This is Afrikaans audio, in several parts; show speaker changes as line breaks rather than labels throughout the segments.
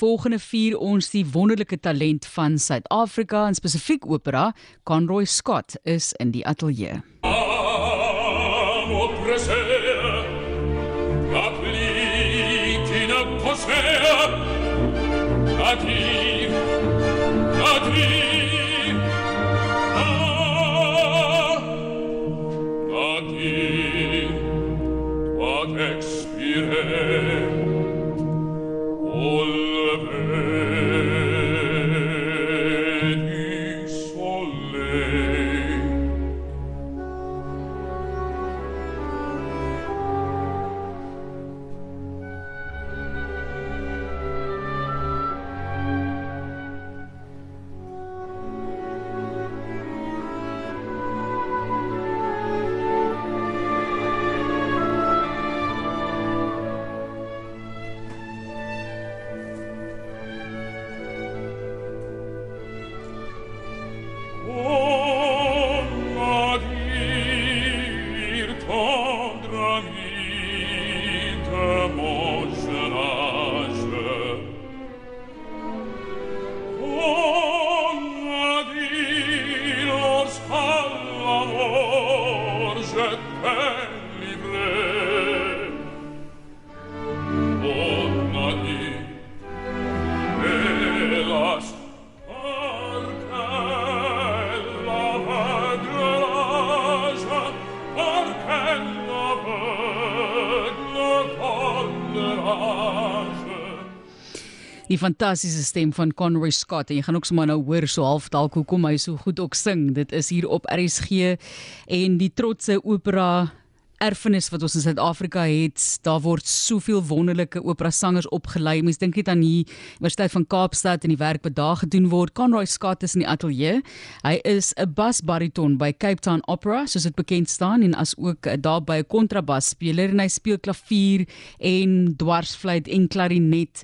volgende vier ons die wonderlike talent van Suid-Afrika en spesifiek opera. Conroy Scott is in die ateljee.
Amo presere,
Die fantastiese stem van Conroy Scott en jy gaan ook sommer nou hoor so half dalk hoekom hy so goed ook sing. Dit is hier op RSG en die trotse opera erfenis wat ons in Suid-Afrika het. Daar word soveel wonderlike opera sangers opgelei. Mens dink net aan die Universiteit van Kaapstad en die werk wat daar gedoen word. Conroy Scott is in die ateljee. Hy is 'n basbariton by Cape Town Opera, soos dit bekend staan en as ook eh, daar by 'n kontrabasspeler en hy speel klavier en dwarsfluit en klarinet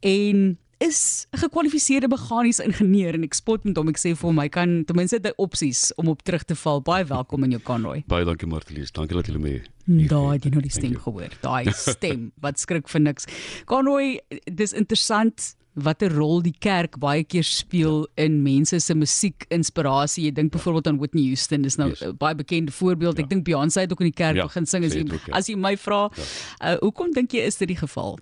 en is 'n gekwalifiseerde meganiese ingenieur en ek spot met hom ek sê vir hom hy kan ten minste die opsies om op terug te val. Baie welkom in jou Conroy.
Baie dankie Martelies. Dankie dat julle my
Daai het jy nou die stem gehoor. Daai stem wat skrik vir niks. Conroy, dis interessant watter rol die kerk baie keer speel in mense se musiekinspirasie. Jy dink byvoorbeeld aan Whitney Houston, dis nou
Yes.
'n baie bekende voorbeeld. Ek dink Beyoncé het ook in die kerk
Ja,
begin sing as jy
ook, ja.
as jy my vra. Uh, hoekom dink jy is dit die geval?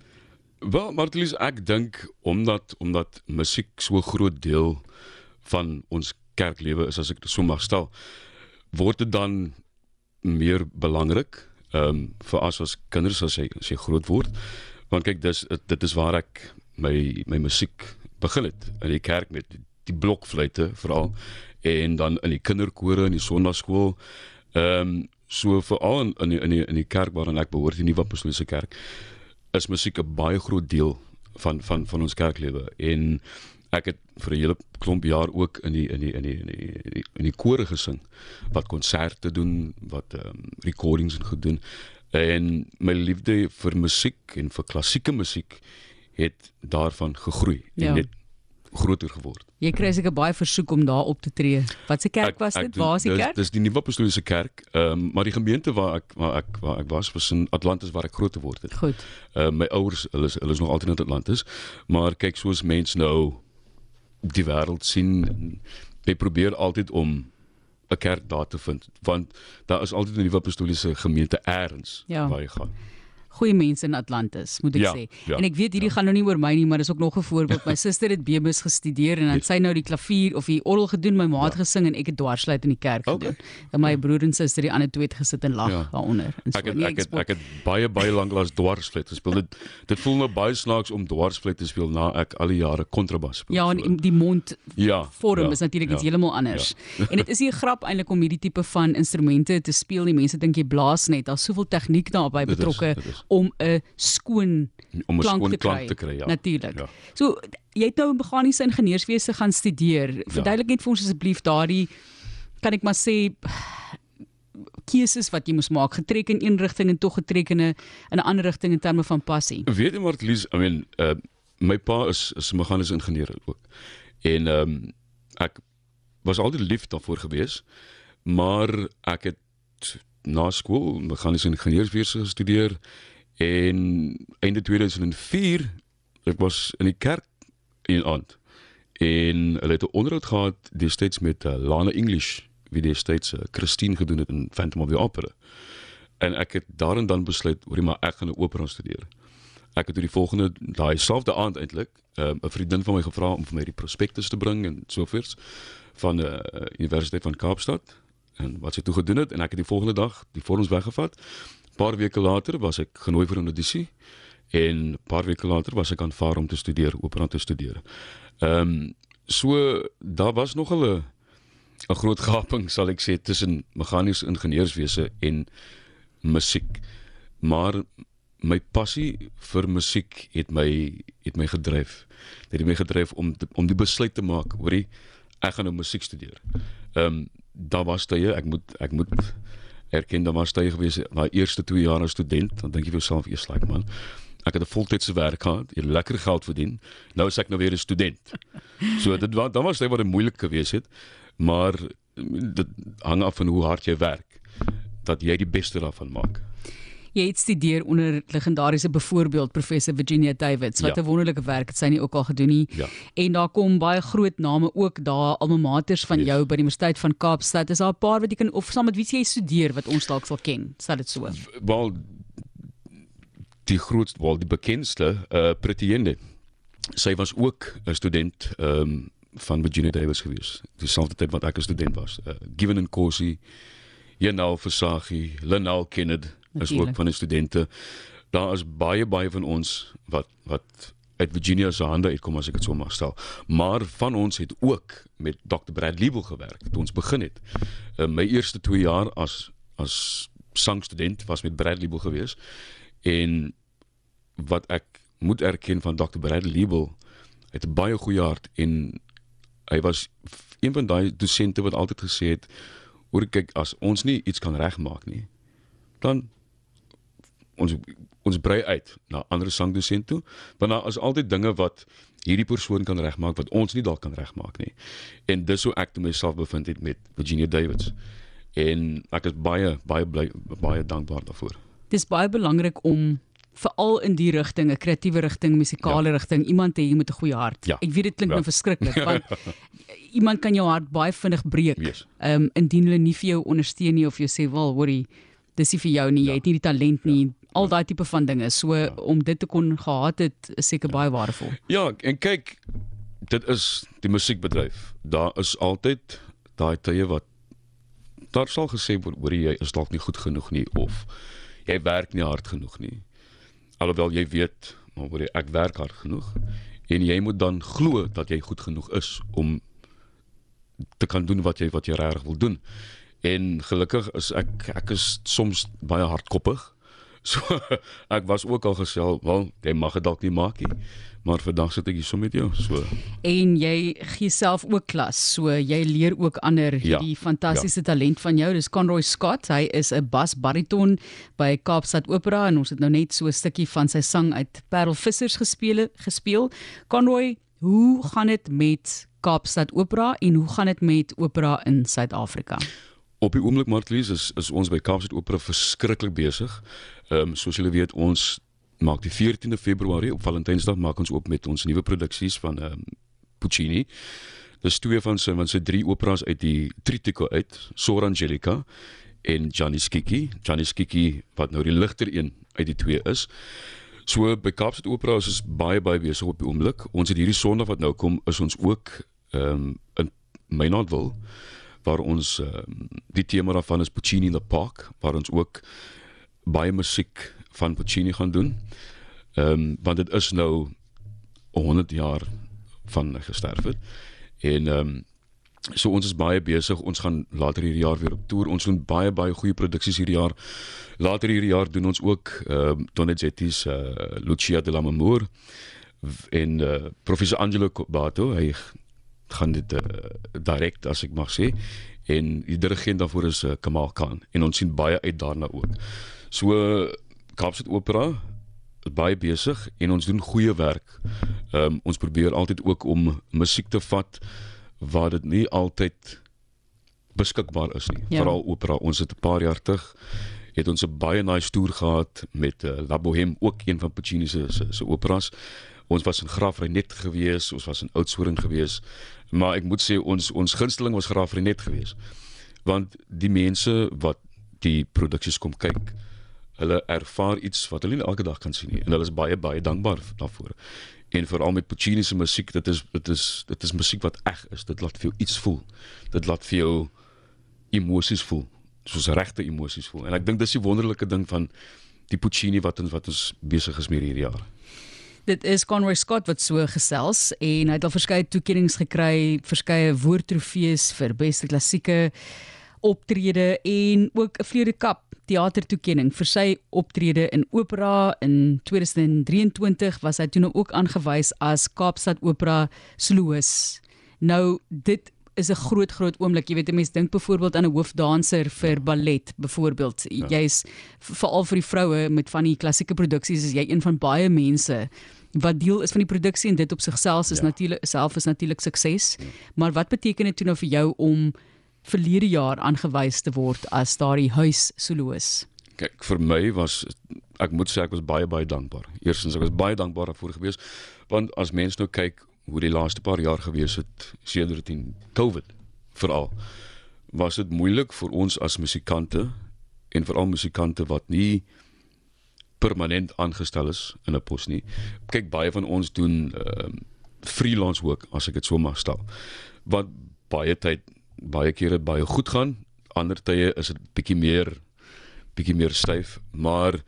Wel, Martelies, ek dink omdat omdat musiek so groot deel van ons kerklewe is as ek dit so mag stel, word dit dan meer belangrik ehm um, vir as as kinders as jy as jy groot word. Want kyk, dis dit is waar ek my my musiek begin het in die kerk met die, blokfluitte veral en dan in die kinderkore in die sonnaarskool. Ehm um, so veral in in die, in die in die kerk waaraan ek behoort, die Nuwe Apostoliese Kerk is musiek 'n baie groot deel van van van ons kerklewe en ek het vir 'n hele klomp jaar ook in die in die in die in die in die, in die kore gesing wat konserte doen wat ehm um, recordings en gedoen en my liefde vir musiek en vir klassieke musiek het daarvan gegroei
Ja.
en net groter geword.
Jy kry seker baie versoek om daar op te tree. Wat se kerk was dit? Waar is die
dis-
kerk?
Dis die Nuwe Apostoliese Kerk. Ehm um, maar die gemeente waar ek waar ek waar ek was was in Atlantis waar ek groot geword het.
Goed.
Uh, my ouers, hulle is hulle is nog altyd in Atlantis, maar kyk soos mense nou die wêreld sien, jy probeer altyd om 'n kerk daar te vind, want daar is altyd 'n nuwe apostoliese gemeente eers
Ja.
waar jy gaan.
Goeie mense in Atlantis, moet ek
Ja,
sê.
ja,
en ek weet hierdie gaan nou nie oor my nie, maar dis ook nog 'n voorbeeld. My suster het Bemis gestudeer en dan
Yes.
sy nou die klavier of die orgel gedoen, my ma het gesing en ek het dwarsluit in die kerk
Okay.
gedoen. En my broer en suster, die ander twee het gesit en lag
Ja.
daaronder. En so,
Ek het
nee,
ek het
spot.
ek het baie baie lank lank dwarsfluit gespeel. Dit dit voel nou baie snaaks om dwarsfluit te speel na ek al die jare kontrabas speel.
Ja, en die mond
ja,
vorm
ja,
is natuurlik iets
ja,
heeltemal anders. en dit is nie 'n grap eintlik om hierdie tipe van instrumente te speel. Die mense dink jy blaas net. Daar's soveel tegniek daarbey
Dit is,
betrokke
dit is.
Om 'n skoon
om 'n skoon klank te kry, ja.
Natuurlik.
Ja.
So jy het nou meganiese ingenieurswese gaan studeer. Verduidelik net vir ons asseblief daardie kan ek maar sê keuses wat jy moes maak, getrek in een rigting en tog getrek in 'n in 'n ander rigting in terme van passie.
Weet jy maar Lies, I mean, uh, my pa is is 'n meganiese ingenieur ook. En ehm um, ek was altyd lief daarvoor gewees, maar ek het na skool meganiese ingenieurswese gestudeer en einde 2004 ek was in die kerk in aand en hulle het 'n onderhoud gehad destyds met uh, Lana English wie destyds uh, Christine gedoen het in Phantom of the Opera. En ek het daarin dan besluit oor maar ek gaan 'n opera studeer. Ek het toe die volgende daai selfde aand eintlik um, 'n vriendin van my gevra om vir my die prospektus te bring en sovoorts van die uh, Universiteit van Kaapstad en wat sy toe gedoen het en ek het die volgende dag die vorms weggevat. Paar weke later was ek genooi vir 'n audisie en 'n paar weke later was ek aanvaar om te studeer, opera te studeer. Ehm um, so daar was nog 'n 'n groot gaping sal ek sê tussen meganiese ingenieurswese en musiek. Maar my passie vir musiek het my het my gedryf. Dit het my gedryf om te, om die besluit te maak oor die ek gaan nou musiek studeer. Ehm um, daar was tye ek moet ek moet erken daar was tye gewees my eerste 2 jaar as student dan dink jy vir jouself eers like man. Ek het 'n voltydse werk gehad jy lekker geld verdien nou is ek nou weer 'n student. So dit was dan was dit wat moeilik gewees het maar dit hang af van hoe hard jy werk dat jy die beste daarvan maak
Jy het studeer onder legendariese byvoorbeeld professor Virginia Davids wat 'n ja. wonderlike werk het sy nie ook al gedoen nie.
Ja.
En daar kom baie groot name ook daar alma maters van yes. jou by die Universiteit van Kaapstad. Is daar 'n paar wat jy kan of saam met wie jy studeer wat ons dalk sal ken? Sal dit so?
Wel die grootste, wel die bekendste, uh Pretiende. Sy was ook 'n student ehm um, van Virginia Davis gewees. Dieselfde tyd wat ek 'n student was. Uh, Given and Corsi, Janal Versaghi, Lenal Kennedy is Natuurlijk. ook van die studente. Daar is baie baie van ons wat wat uit Virginia se hande uitkom as ek dit so mag stel. Maar van ons het ook met Dr. Brad Liebel gewerk toe ons begin het. Uh, my eerste 2 jaar as as sangstudent was met Brad Liebel gewees en wat ek moet erken van Dr. Brad Liebel het 'n baie goeie hart en hy was een van daai dosente wat altyd gesê het oor kyk as ons nie iets kan regmaak nie dan ons ons brei uit na ander sangdosent toe want daar is altyd dinge wat hierdie persoon kan regmaak wat ons nie dalk kan regmaak nie en dis hoe ek toe myself bevind het met Virginia Davids en ek is baie baie bly baie dankbaar daarvoor
dis baie belangrik om veral in die rigting 'n kreatiewe rigting musikale ja. rigting iemand hê jy met 'n goeie hart
ja.
ek weet dit klink ja. nou verskriklik want iemand kan jou hart baie vinnig breek
ehm yes.
um, indien hulle nie vir jou ondersteun nie of jy sê wel hoorie dis nie vir jou nie, jy ja. het nie die talent nie, ja. Al daai tipe van dinge. So ja. om dit te kon gehad het, is seker ja. baie waardevol.
Ja, en kyk, dit is die musiekbedryf. Daar is altyd daai tye wat daar sal gesê word oor jy is dalk nie goed genoeg nie of jy werk nie hard genoeg nie. Alhoewel jy weet, maar word ek werk hard genoeg en jy moet dan glo dat jy goed genoeg is om te kan doen wat jy wat jy regtig wil doen. En gelukkig is ek ek is soms baie hardkoppig. So ek was ook al gesê, wel, jy mag dit dalk nie maak nie. Maar vandag sit ek hier so met jou. So.
En jy gee self ook klas. So jy leer ook ander ja, hierdie fantastiese ja. talent van jou. Dis Conroy Scott. Hy is 'n basbariton by Kaapstad Opera en ons het nou net so 'n stukkie van sy sang uit Parel Vissers gespeel gespeel. Conroy, hoe gaan dit met Kaapstad Opera en hoe gaan dit met opera in Suid-Afrika?
Op die oomblik Martlies is is ons by Kaapstad Opera verskriklik besig. Ehm um, soos julle weet ons maak die 14de Februarie op Valentynsdag maak ons op met ons nuwe produksies van ehm um, Puccini. Dis twee van sy van sy drie operas uit die Trittico uit, Sor Angelica en Gianni Schicchi. Gianni Schicchi wat nou die ligter een uit die twee is. So by Kaapstad Opera is ons baie baie besig op die oomblik. Ons het hierdie Sondag wat nou kom is ons ook ehm um, in Mainlandville waar ons uh, die tema daarvan is Puccini in the Park waar ons ook baie musiek van Puccini gaan doen. Ehm um, want dit is nou 100 jaar van gesterf het. En ehm um, so ons is baie besig. Ons gaan later hierdie jaar weer op toer. Ons doen baie baie goeie produksies hierdie jaar. Later hierdie jaar doen ons ook ehm uh, Donizetti's uh, Lucia de Lammermoor en uh, professor Angelo Bato. Hy gaan dit uh, direk as ek mag sê en die dirigent daarvoor is uh, Kamal Khan en ons sien baie uit daarna ook. So Kaapstad Opera baie besig en ons doen goeie werk. Ehm um, ons probeer altyd ook om musiek te vat waar dit nie altyd beskikbaar is nie. Ja. Veral opera. Ons het 'n paar jaar terug het ons 'n baie nice toer gehad met uh, La Bohème ook een van Puccini se se operas Ons was in Graafrenet gewees, ons was in Oudtshoorn gewees, maar ek moet sê ons ons gunsteling was Graafrenet gewees. Want die mense wat die produksies kom kyk, hulle ervaar iets wat hulle nie elke dag kan sien nie en hulle is baie baie dankbaar daarvoor. En veral met Puccini se musiek, dit is dit is dit is musiek wat eg is. Dit laat vir jou iets voel. Dit laat vir jou emosies voel, soos regte emosies voel. En ek dink dis die wonderlike ding van die Puccini wat ons wat ons besig is met hierdie jaar.
Dit is Conroy Scott wat so gesels en hy het al verskeie toekenninge gekry, verskeie woordtrofees vir beste klassieke optrede en ook 'n Vleure Kap teatertoekenning vir sy optrede in opera in 2023 was hy toe nou ook aangewys as Kaapstad Opera solois. Nou dit is 'n groot groot oomblik. Jy weet 'n mens dink byvoorbeeld aan 'n hoofdanser vir ballet byvoorbeeld. Ja. Jy's veral vir die vroue met van die klassieke produksies is jy een van baie mense wat deel is van die produksie en dit op sigself is ja. natuurlik self is natuurlik sukses. Ja. Maar wat beteken dit toe nou vir jou om verlede jaar aangewys te word as daardie huis solois?
Kyk, vir my was ek moet sê ek was baie baie dankbaar. Eerstens ek was baie dankbaar daarvoor gewees want as mense nou kyk hoe die laaste paar jaar gewees het sedert die COVID veral was dit moeilik vir ons as musikante en veral musikante wat nie permanent aangestel is in 'n pos nie. Kyk baie van ons doen ehm uh, freelance werk as ek dit so mag stel. Wat baie tyd baie kere baie goed gaan, ander tye is dit bietjie meer bietjie meer styf, maar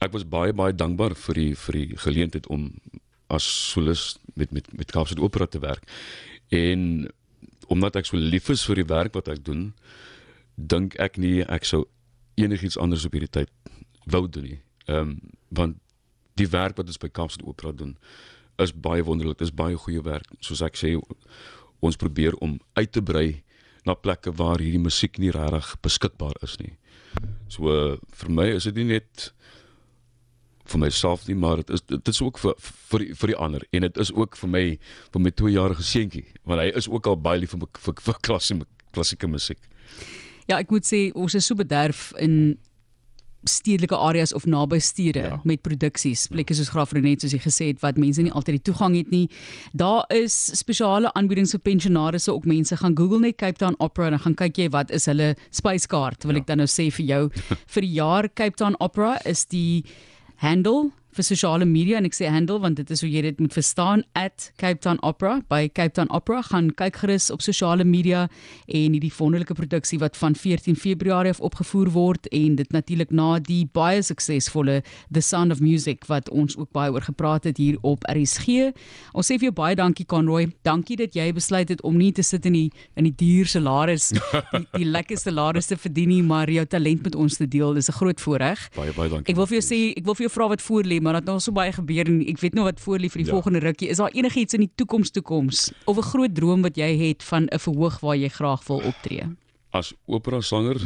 ek was baie baie dankbaar vir die vir die geleentheid om as solis met met met Kaapstad Opera te werk. En omdat ek so lief is vir die werk wat ek doen, dink ek nie ek sou enigiets anders op hierdie tyd wou doen nie. Ehm um, want die werk wat ons by Kaapstad Opera doen is baie wonderlik. Dit is baie goeie werk. Soos ek sê, ons probeer om uit te brei na plekke waar hierdie musiek nie regtig beskikbaar is nie. So uh, vir my is dit nie net vir myself nie, maar dit is dit is ook vir vir die, vir die ander en dit is ook vir my vir my 2-jarige seentjie, want hy is ook al baie lief vir vir, vir klassieke klassieke musiek.
Ja, ek moet sê ons is so bederf in stedelike areas of naby stede ja. met produksies, plekke soos Graafrenet soos jy gesê het wat mense nie altyd die toegang het nie. Daar is spesiale aanbiedings vir pensionaars, ook mense gaan Google net Cape Town Opera en dan gaan kyk jy wat is hulle spyskaart, wil ja. ek dan nou sê vir jou. vir die jaar Cape Town Opera is die handle vir sosiale media en ek sê handle want dit is hoe jy dit moet verstaan @Cape Town Opera by Cape Town Opera gaan kyk gerus op sosiale media en hierdie wonderlike produksie wat van 14 Februarie af opgevoer word en dit natuurlik na die baie suksesvolle The Sound of Music wat ons ook baie oor gepraat het hier op RSG. Ons sê vir jou baie dankie Conroy. Dankie dat jy besluit het om nie te sit in die in die duur salaris die, die lekkerste salaris te verdien nie, maar jou talent met ons te deel. Dis 'n groot voorreg.
Baie baie dankie.
Ek wil vir jou sê, ek wil vir jou vra wat voor lê maar dat nou so baie gebeur en ek weet nou wat voor lê vir die ja. volgende rukkie. Is daar enigiets in die toekoms toekoms of 'n groot droom wat jy het van 'n verhoog waar jy graag wil optree?
As opera sanger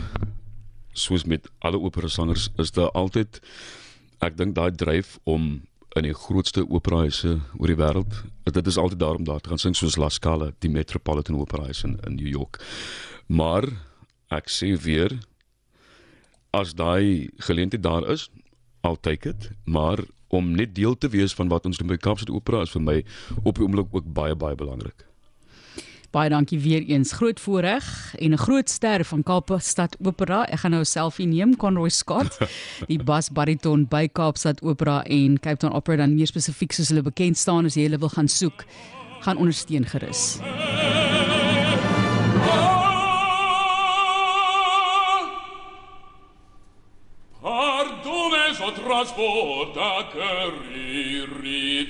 soos met alle opera sangers is daar altyd ek dink daai dryf om in die grootste operahuise oor die wêreld. Dit is altyd daar om daar te gaan sing soos La Scala, die Metropolitan Opera House in, in New York. Maar ek sê weer as daai geleentheid daar is, I'll take it, maar om net deel te wees van wat ons doen by Kaapstad Opera is vir my op die oomblik ook baie baie belangrik.
Baie dankie weer eens. Groot voorreg en 'n groot ster van Kaapstad Opera. Ek gaan nou 'n selfie neem Conroy Scott, die basbariton by Kaapstad Opera en Cape Town Opera dan meer spesifiek soos hulle bekend staan as jy hulle wil gaan soek, gaan ondersteun gerus.
nas vota cariri